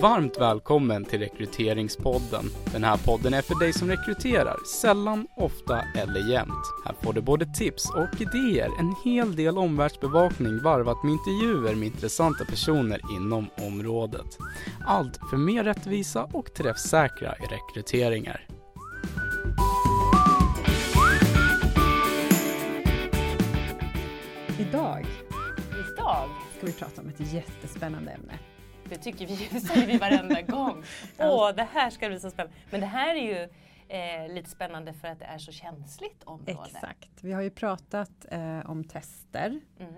Varmt välkommen till Rekryteringspodden. Den här podden är för dig som rekryterar, sällan, ofta eller jämt. Här får du både tips och idéer, en hel del omvärldsbevakning varvat med intervjuer med intressanta personer inom området. Allt för mer rättvisa och träffsäkra rekryteringar. Idag Idag, ska vi prata om ett jättespännande ämne. Det tycker vi, det säger vi varenda gång. Åh, det här ska bli så spännande. Men det här är ju eh, lite spännande för att det är så känsligt område. Exakt. Vi har ju pratat eh, om tester Mm.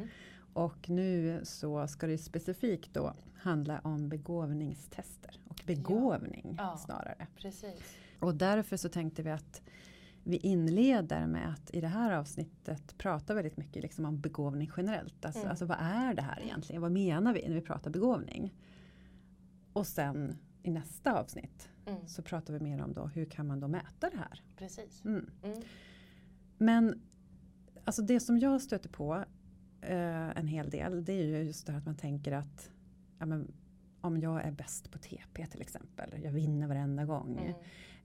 och nu så ska det specifikt då handla om begåvningstester och begåvning Ja. snarare. Precis. Och därför så tänkte vi att vi inleder med att i det här avsnittet prata väldigt mycket liksom om begåvning generellt. Alltså, Mm. alltså vad är det här egentligen? Vad menar vi när vi pratar begåvning? Och sen i nästa avsnitt Mm. så pratar vi mer om då hur kan man då mäta det här? Precis. Mm. Mm. Men alltså det som jag stöter på eh, en hel del det är ju just det här att man tänker att ja, men, om jag är bäst på TP till exempel, jag vinner varenda gång. Mm.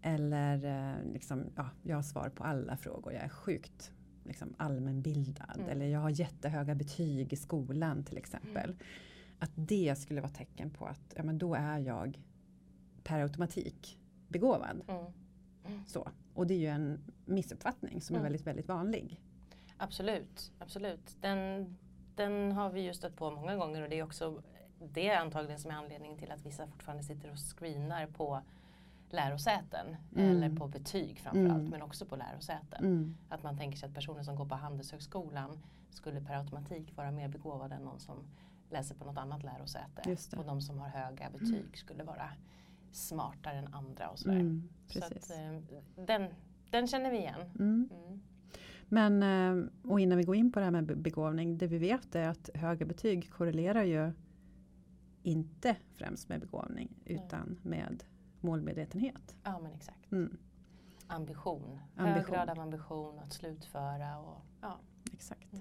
Eller eh, liksom, ja, jag har svar på alla frågor, jag är sjukt liksom, allmänbildad. Mm. Eller jag har jättehöga betyg i skolan till exempel. Att det skulle vara tecken på att ja, men då är jag per automatik begåvad. Mm. Så. Och det är ju en missuppfattning som är Mm. väldigt, väldigt vanlig. Absolut, absolut. Den, den har vi ju stött på många gånger och det är också det är antagligen som är anledningen till att vissa fortfarande sitter och screenar på lärosäten Mm. eller på betyg framförallt Mm. men också på lärosäten. Mm. Att man tänker sig att personer som går på Handelshögskolan skulle per automatik vara mer begåvade än någon som läser på något annat lärosäte. Och de som har höga betyg skulle vara smartare än andra och sådär. Mm, Så att, eh, den, den känner vi igen. Mm. Mm. Men, eh, och innan vi går in på det här med be- begåvning, det vi vet är att höga betyg korrelerar ju inte främst med begåvning utan med målmedvetenhet. Ja men exakt. Mm, Ambition. Hög Ambition. grad av ambition att slutföra och ja. exakt.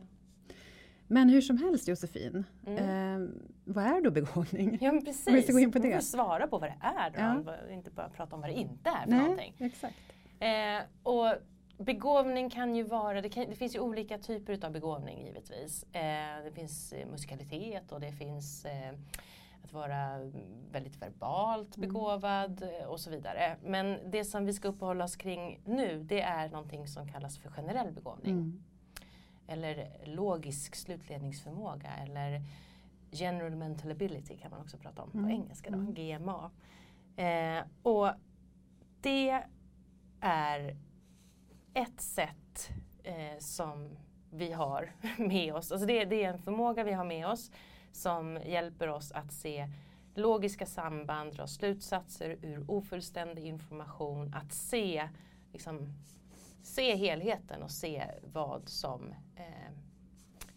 Mm. Men hur som helst Josefin, Mm. eh, vad är då begåvning? Ja men precis. Vi ska gå in på det. får svara på vad det är då. Ja. Inte bara prata om vad det inte är för någonting. exakt. Eh, och begåvning kan ju vara, det, kan, det finns ju olika typer av begåvning givetvis. Eh, det finns eh, musikalitet och det finns eh, att vara väldigt verbalt Mm. begåvad eh, och så vidare. Men det som vi ska uppehålla oss kring nu det är någonting som kallas för generell begåvning. Mm. Eller logisk slutledningsförmåga eller general mental ability kan man också prata om på Mm. engelska då, Mm. GMA. Eh, och det är ett sätt eh, som vi har med oss. Alltså det, det är en förmåga vi har med oss som hjälper oss att se logiska samband, dra slutsatser ur ofullständig information, att se, liksom, se helheten och se vad som, eh,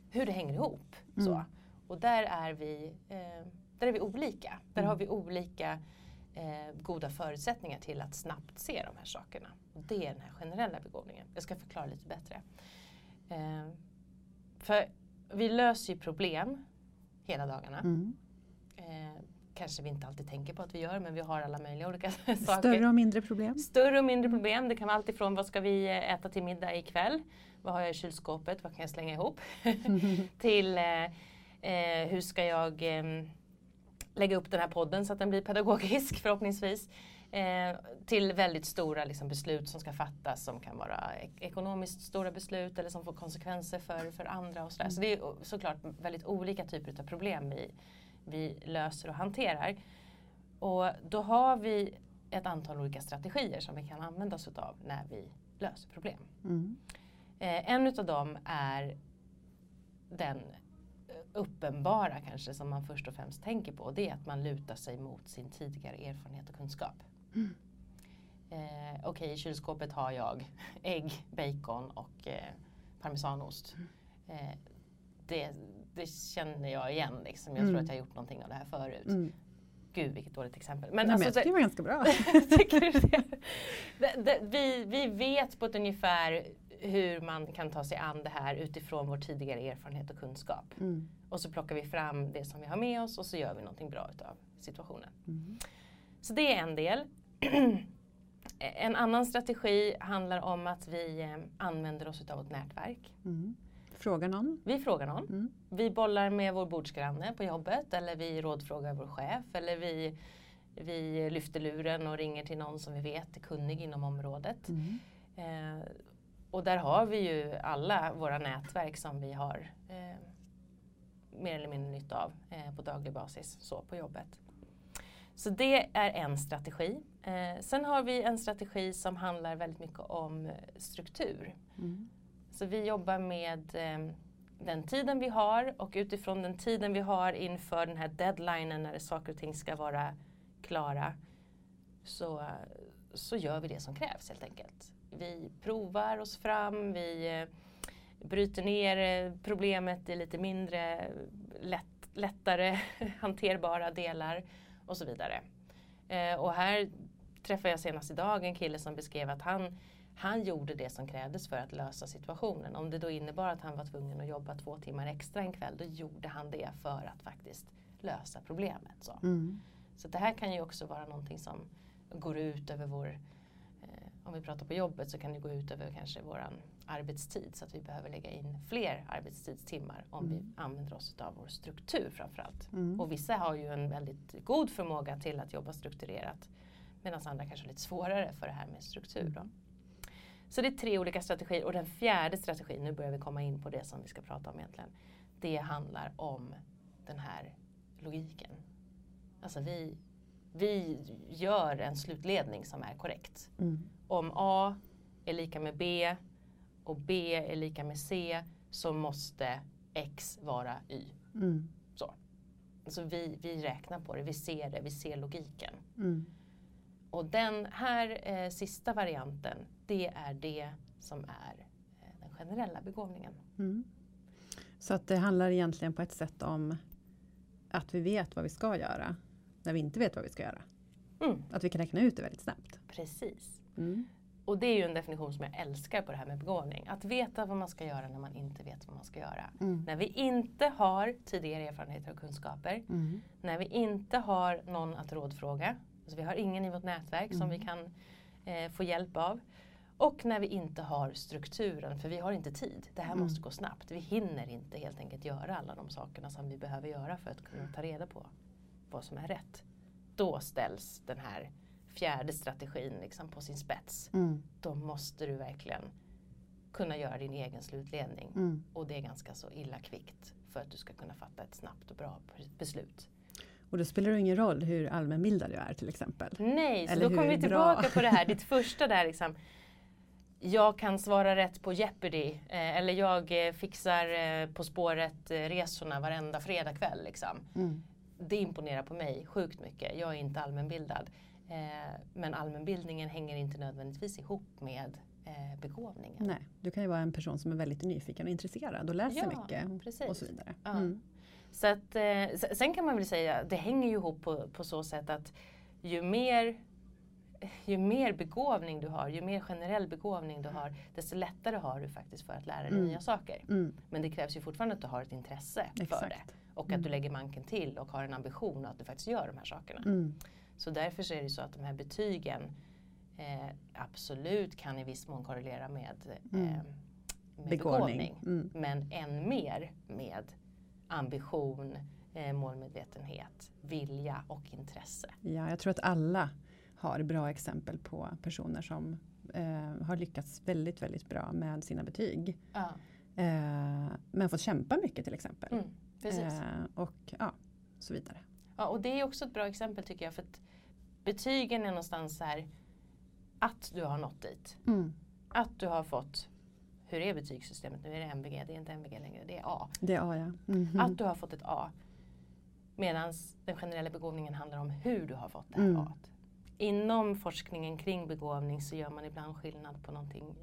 hur det hänger ihop. Så. Mm. Och där är vi, eh, där är vi olika. Där Mm. har vi olika eh, goda förutsättningar till att snabbt se de här sakerna. Och det är den här generella begåvningen. Jag ska förklara lite bättre. Eh, för vi löser ju problem hela dagarna. Mm. Kanske vi inte alltid tänker på att vi gör men vi har alla möjliga olika saker. Större och mindre problem. Större och mindre problem. Det kan vara allt ifrån vad ska vi eh, äta till middag ikväll? Vad har jag i kylskåpet? Vad kan jag slänga ihop? till eh, eh, hur ska jag eh, lägga upp den här podden så att den blir pedagogisk förhoppningsvis. Eh, till väldigt stora liksom, beslut som ska fattas som kan vara ek- ekonomiskt stora beslut eller som får konsekvenser för, för andra och sådär. Så det är såklart väldigt olika typer av problem vi, vi löser och hanterar. Och då har vi ett antal olika strategier som vi kan använda oss utav när vi löser problem. Mm. Eh, en utav dem är den uppenbara kanske som man först och främst tänker på. Det är att man lutar sig mot sin tidigare erfarenhet och kunskap. Mm. Eh, Okej, i kylskåpet har jag ägg, bacon och eh, parmesanost. Eh, det, det känner jag igen liksom. Jag tror Mm. att jag har gjort någonting av det här förut. Mm. Gud vilket dåligt exempel. Men, Men, alltså, jag tycker det var ganska bra. Tycker du det? Det, det? Vi, vi vet på ett ungefär hur man kan ta sig an det här utifrån vår tidigare erfarenhet och kunskap. Mm. Och så plockar vi fram det som vi har med oss och så gör vi någonting bra utav situationen. Mm. Så det är en del. en annan strategi handlar om att vi eh, använder oss utav vårt nätverk. Mm. Fråga någon? Vi frågar någon. Mm. Vi bollar med vår bordsgranne på jobbet eller vi rådfrågar vår chef eller vi, vi lyfter luren och ringer till någon som vi vet är kunnig inom området. Mm. Eh, och där har vi ju alla våra nätverk som vi har eh, mer eller mindre nytta av eh, på daglig basis så på jobbet. Så det är en strategi. Eh, sen har vi en strategi som handlar väldigt mycket om struktur. Mm. Så vi jobbar med eh, den tiden vi har och utifrån den tiden vi har inför den här deadlinen när saker och ting ska vara klara så, så gör vi det som krävs helt enkelt. Vi provar oss fram, vi eh, bryter ner eh, problemet i lite mindre lätt, lättare hanterbara delar och så vidare. Eh, och här träffade jag senast idag en kille som beskrev att han han gjorde det som krävdes för att lösa situationen. Om det då innebar att han var tvungen att jobba två timmar extra en kväll, då gjorde han det för att faktiskt lösa problemet. Så, Mm. så det här kan ju också vara någonting som går ut över vår, eh, om vi pratar på jobbet så kan det gå ut över kanske våran arbetstid så att vi behöver lägga in fler arbetstidstimmar om Mm. vi använder oss av vår struktur framförallt. Mm. Och vissa har ju en väldigt god förmåga till att jobba strukturerat medan andra kanske har lite svårare för det här med struktur. Då. Så det är tre olika strategier och den fjärde strategin, nu börjar vi komma in på det som vi ska prata om egentligen. Det handlar om den här logiken. Alltså vi, vi gör en slutledning som är korrekt. Mm. Om A är lika med B och B är lika med C så måste X vara Y. Mm. Alltså vi, vi räknar på det, vi ser det, vi ser logiken. Mm. Och den här eh, sista varianten, det är det som är eh, den generella begåvningen. Mm. Så att det handlar egentligen på ett sätt om att vi vet vad vi ska göra när vi inte vet vad vi ska göra. Mm, Att vi kan räkna ut det väldigt snabbt. precis. Mm. Och det är ju en definition som jag älskar på det här med begåvning. Att veta vad man ska göra när man inte vet vad man ska göra. Mm. När vi inte har tidigare erfarenheter och kunskaper. Mm. När vi inte har någon att rådfråga. Alltså vi har ingen i vårt nätverk som vi kan eh, få hjälp av. Och när vi inte har strukturen, för vi har inte tid. Det här Mm. måste gå snabbt. Vi hinner inte helt enkelt göra alla de sakerna som vi behöver göra för att kunna ta reda på vad som är rätt. Då ställs den här fjärde strategin liksom på sin spets. Mm. Då måste du verkligen kunna göra din egen slutledning. Mm. Och det är ganska så illa kvickt för att du ska kunna fatta ett snabbt och bra beslut. Och då spelar det ingen roll hur allmänbildad du är till exempel. Nej, så Eller då kommer vi tillbaka bra? på det här, ditt första där liksom. Jag kan svara rätt på Jeopardy eh, eller jag eh, fixar eh, På spåret-resorna varenda fredagkväll. Liksom. Mm. Det imponerar på mig sjukt mycket. Jag är inte allmänbildad. Eh, men allmänbildningen hänger inte nödvändigtvis ihop med eh, begåvningen. Nej, du kan ju vara en person som är väldigt nyfiken och intresserad och läser Ja, mycket precis. och så vidare. Ja. Mm. Så att, eh, sen kan man väl säga, det hänger ju ihop på, på så sätt att ju mer, ju mer begåvning du har, ju mer generell begåvning du har, desto lättare har du faktiskt för att lära dig Mm. nya saker. Mm. Men det krävs ju fortfarande att du har ett intresse för det. Exakt. Och Mm. att du lägger manken till och har en ambition och att du faktiskt gör de här sakerna. Mm. Så därför så är det så att de här betygen eh, absolut kan i viss mån korrelera med, eh, Mm. med Begåvning. begåvning. Mm. Men än mer med ambition, eh, målmedvetenhet, vilja och intresse. Ja, jag tror att alla har bra exempel på personer som eh, har lyckats väldigt, väldigt bra med sina betyg. Ja, Eh, men fått kämpa mycket till exempel. mm, precis. Eh, och ja, så vidare. Ja, och det är också ett bra exempel tycker jag. För att betygen är någonstans så här att du har nått dit. Mm. Att du har fått, hur är betygssystemet nu? Är det MVG? Det är inte MVG längre, det är A. Det är A ja. Mhm. Att du har fått ett A. Medan den generella begåvningen handlar om hur du har fått det här Mm. A. Inom forskningen kring begåvning så gör man ibland skillnad på, någonting,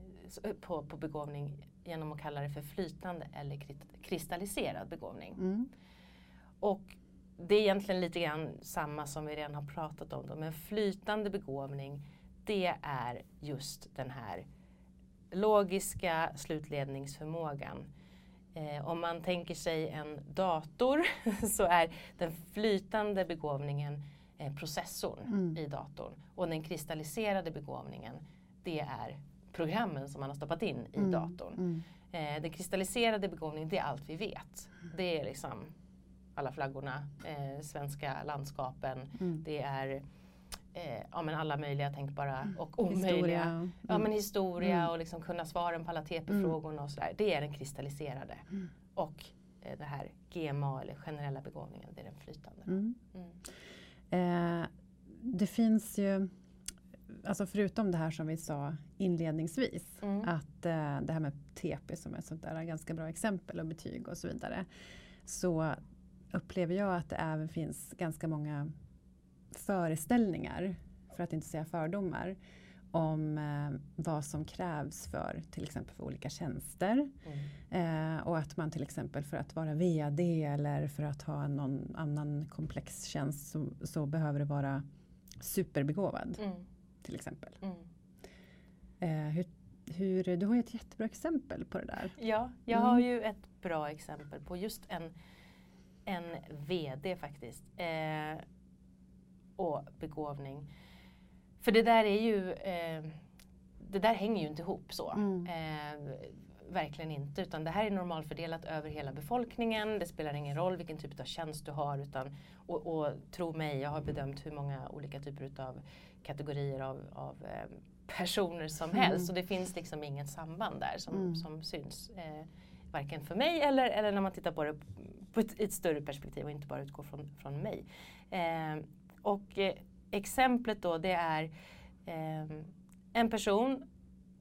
på, på begåvning genom att kalla det för flytande eller kristalliserad begåvning. Mm. Och det är egentligen lite grann samma som vi redan har pratat om. Då. Men flytande begåvning det är just den här logiska slutledningsförmågan. Eh, om man tänker sig en dator så är den flytande begåvningen processorn Mm. i datorn och den kristalliserade begåvningen det är programmen som man har stoppat in i Mm. datorn. Mm. Eh, den kristalliserade begåvningen det är allt vi vet. Det är liksom alla flaggorna, eh, svenska landskapen, Mm. det är eh, ja, men alla möjliga tänkbara och omöjliga. Historia. Ja men historia Mm. och liksom kunna svaren på alla TP-frågorna och sådär. Det är den kristalliserade. Mm. Och eh, det här GMA eller generella begåvningen, det är den flytande. Eh, det finns ju, alltså förutom det här som vi sa inledningsvis, Mm. att eh, det här med TP som är ett sånt där ganska bra exempel och betyg och så vidare. Så upplever jag att det även finns ganska många föreställningar, för att inte säga fördomar, om eh, vad som krävs för till exempel för olika tjänster. Mm. Eh, och att man till exempel för att vara VD eller för att ha någon annan komplex tjänst så, så behöver det vara superbegåvad Mm. till exempel. Mm. Eh, hur, hur, du har ju ett jättebra exempel på det där. Ja, jag Mm. har ju ett bra exempel på just en, en VD faktiskt. Eh, och begåvning. För det där är ju, eh, det där hänger ju inte ihop så. Mm. Eh, verkligen inte, utan det här är normalfördelat över hela befolkningen. Det spelar ingen roll vilken typ av tjänst du har. Utan, och, och tro mig, jag har bedömt hur många olika typer av kategorier av, av eh, personer som Mm. helst. Och det finns liksom inget samband där som, Mm. som syns. Eh, varken för mig eller, eller när man tittar på det på ett, ett större perspektiv och inte bara utgår från, från mig. Eh, och eh, exemplet då det är eh, en person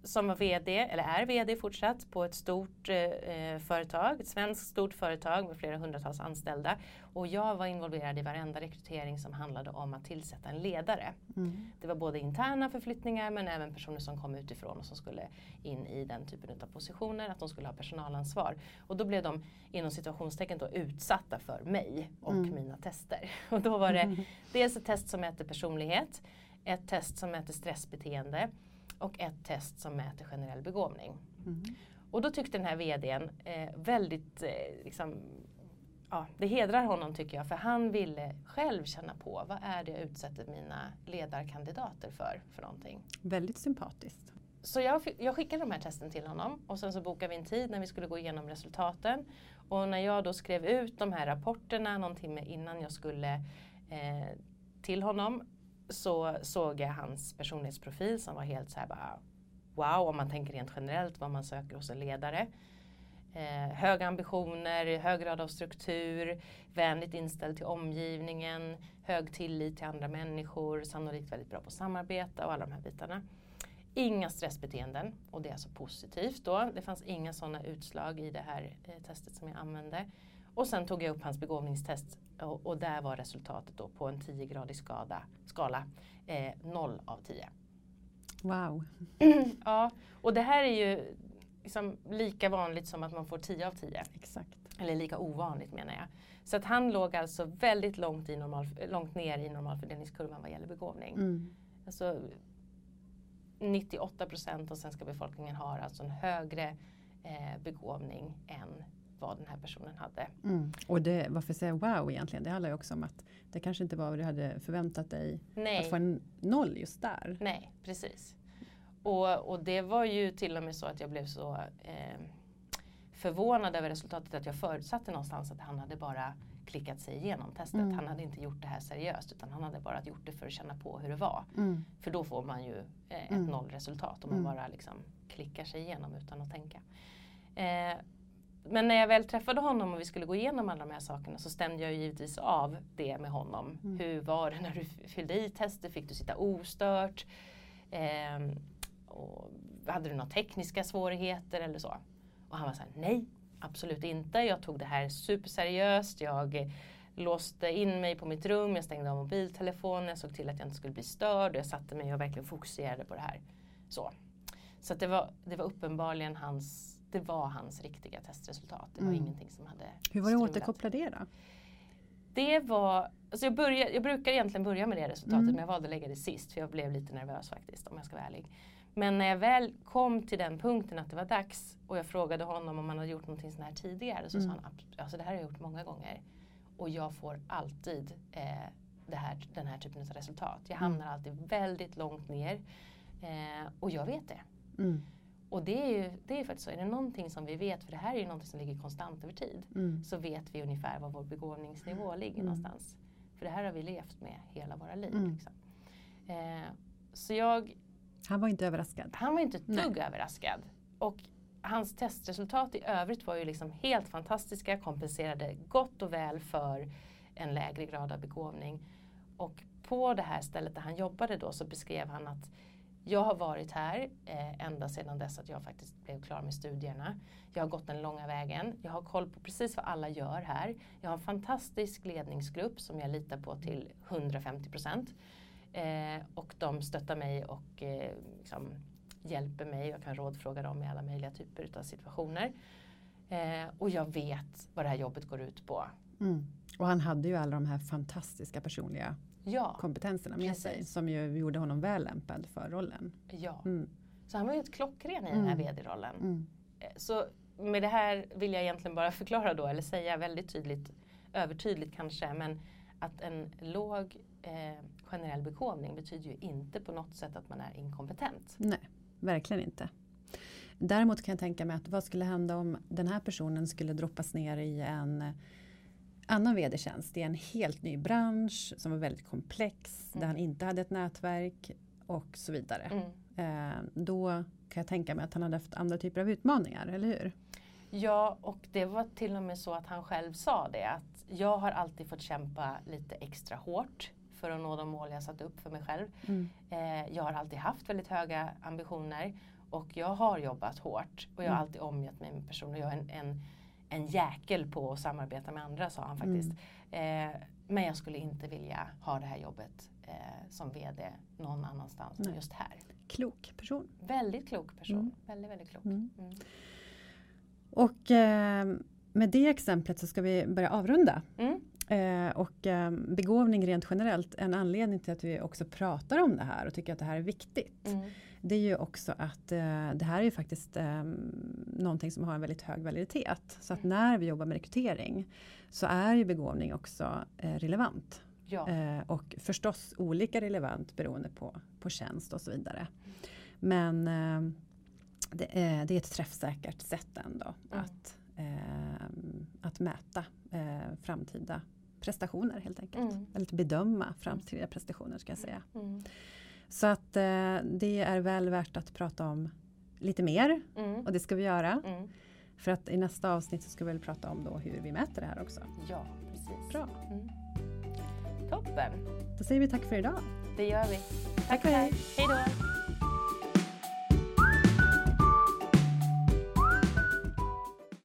som var VD, eller är VD fortsatt, på ett stort eh, företag, ett svenskt stort företag med flera hundratals anställda. Och jag var involverad i varenda rekrytering som handlade om att tillsätta en ledare. Mm. Det var både interna förflyttningar men även personer som kom utifrån och som skulle in i den typen av positioner, att de skulle ha personalansvar. Och då blev de inom situationstecken då utsatta för mig och Mm. mina tester. Och då var det dels ett test som mäter personlighet, ett test som mäter stressbeteende och ett test som mäter generell begåvning. Mm. Och då tyckte den här VDn eh, väldigt, eh, liksom, ja, det hedrar honom tycker jag, för han ville själv känna på vad är det jag utsätter mina ledarkandidater för, för någonting. Väldigt sympatiskt. Så jag, jag skickade de här testen till honom och sen så bokade vi en tid när vi skulle gå igenom resultaten. Och när jag då skrev ut de här rapporterna någon timme innan jag skulle eh, till honom så såg jag hans personlighetsprofil som var helt så här bara wow om man tänker rent generellt vad man söker hos en ledare. Eh, höga ambitioner, hög grad av struktur, vänligt inställd till omgivningen, hög tillit till andra människor, sannolikt väldigt bra på att samarbeta och alla de här bitarna. Inga stressbeteenden och det är alltså positivt då. Det fanns inga sådana utslag i det här eh, testet som jag använde. Och sen tog jag upp hans begåvningstest och, och där var resultatet då på en 10-gradig skada, skala eh, 0 av 10. Wow. Ja, och det här är ju liksom lika vanligt som att man får 10 av 10. Exakt. Eller lika ovanligt menar jag. Så att han låg alltså väldigt långt, i normal, långt ner i normalfördelningskurvan vad gäller begåvning. Mm. Alltså 98 procent av svenska befolkningen har alltså en högre eh, begåvning än vad den här personen hade. Mm. Och det, varför säger jag wow egentligen? Det handlar ju också om att det kanske inte var vad du hade förväntat dig att Nej, få en noll just där. nej precis. Och, och det var ju till och med så att jag blev så eh, förvånad över resultatet att jag förutsatte någonstans att han hade bara klickat sig igenom testet. Mm. Han hade inte gjort det här seriöst utan han hade bara gjort det för att känna på hur det var. Mm. För då får man ju eh, ett Mm. nollresultat om man Mm. bara liksom klickar sig igenom utan att tänka. Eh, men när jag väl träffade honom och vi skulle gå igenom alla de här sakerna så stämde jag ju givetvis av det med honom. Mm. Hur var det när du fyllde i testet? Fick du sitta ostört? Ehm, och hade du några tekniska svårigheter eller så? Och han var så här, nej, absolut inte. Jag tog det här superseriöst. Jag eh, låste in mig på mitt rum, jag stängde av mobiltelefonen, jag såg till att jag inte skulle bli störd och jag satte mig och verkligen fokuserade på det här. Så, så det, var, det var uppenbarligen hans, det var hans riktiga testresultat. Det var Mm. ingenting som hade Hur var det att återkoppla det då? Det var, alltså jag, börjar, jag brukar egentligen börja med det resultatet Mm. men jag valde att lägga det sist för jag blev lite nervös faktiskt om jag ska vara ärlig. Men när jag väl kom till den punkten att det var dags och jag frågade honom om han hade gjort någonting sånt här tidigare så Mm. sa han alltså det här har jag gjort många gånger och jag får alltid eh, här, den här typen av resultat. Jag Mm. hamnar alltid väldigt långt ner eh, och jag vet det. Mm. Och det är ju det är faktiskt så, är det någonting som vi vet, för det här är ju någonting som ligger konstant över tid, Mm. så vet vi ungefär var vår begåvningsnivå ligger Mm. någonstans. För det här har vi levt med hela våra liv. Mm. Liksom. Eh, så jag, Han var inte överraskad. han var inte ett Nej. dugg överraskad. Och hans testresultat i övrigt var ju liksom helt fantastiska, kompenserade gott och väl för en lägre grad av begåvning. Och på det här stället där han jobbade då så beskrev han att jag har varit här eh, ända sedan dess att jag faktiskt blev klar med studierna. Jag har gått den långa vägen. Jag har koll på precis vad alla gör här. Jag har en fantastisk ledningsgrupp som jag litar på till 150 procent. Eh, och de stöttar mig och eh, liksom hjälper mig. Jag kan rådfråga dem i alla möjliga typer av situationer. Eh, och jag vet vad det här jobbet går ut på. Mm. Och han hade ju alla de här fantastiska personliga Ja, kompetenserna med sig Precis. som ju gjorde honom väl lämpad för rollen. ja. Mm. Så han var ju ett klockren i den här Mm. vd-rollen. Mm. Eh, Så med det här vill jag egentligen bara förklara då, eller säga väldigt tydligt, övertydligt kanske, men att en låg eh, generell begåvning betyder ju inte på något sätt att man är inkompetent. Nej, verkligen inte. Däremot kan jag tänka mig att vad skulle hända om den här personen skulle droppas ner i en annan vd-tjänst i en helt ny bransch som var väldigt komplex, där Mm. han inte hade ett nätverk och så vidare. Mm. Eh, då kan jag tänka mig att han hade haft andra typer av utmaningar, eller hur? Ja, och det var till och med så att han själv sa det att jag har alltid fått kämpa lite extra hårt för att nå de mål jag satt upp för mig själv. Mm. Eh, jag har alltid haft väldigt höga ambitioner och jag har jobbat hårt och jag har Mm. alltid omgett mig med personer. Jag är en, en, en jäkel på att samarbeta med andra sa han faktiskt. Mm. Eh, men jag skulle inte vilja ha det här jobbet eh, som VD någon annanstans än just här. Klok person. Väldigt klok person. Mm. Väldigt, väldigt klok. Mm. Mm. Och eh, med det exemplet så ska vi börja avrunda. Eh, och eh, begåvning rent generellt, en anledning till att vi också pratar om det här och tycker att det här är viktigt. Mm. Det är ju också att eh, det här är ju faktiskt eh, någonting som har en väldigt hög validitet. Så att Mm. när vi jobbar med rekrytering så är ju begåvning också eh, relevant. Ja. Eh, och förstås olika relevant beroende på, på tjänst och så vidare. Men eh, det, är, det är ett träffsäkert sätt ändå Mm. att, att mäta eh, framtida prestationer helt enkelt. Mm. Eller att bedöma framtida prestationer ska jag säga. Mm. Så att eh, det är väl värt att prata om lite mer Mm. och det ska vi göra. Mm. För att i nästa avsnitt så ska vi väl prata om då hur vi mäter det här också. Ja, precis. Bra, Mm. Toppen, då säger vi tack för idag. det gör vi. Tack och hej! Hej då!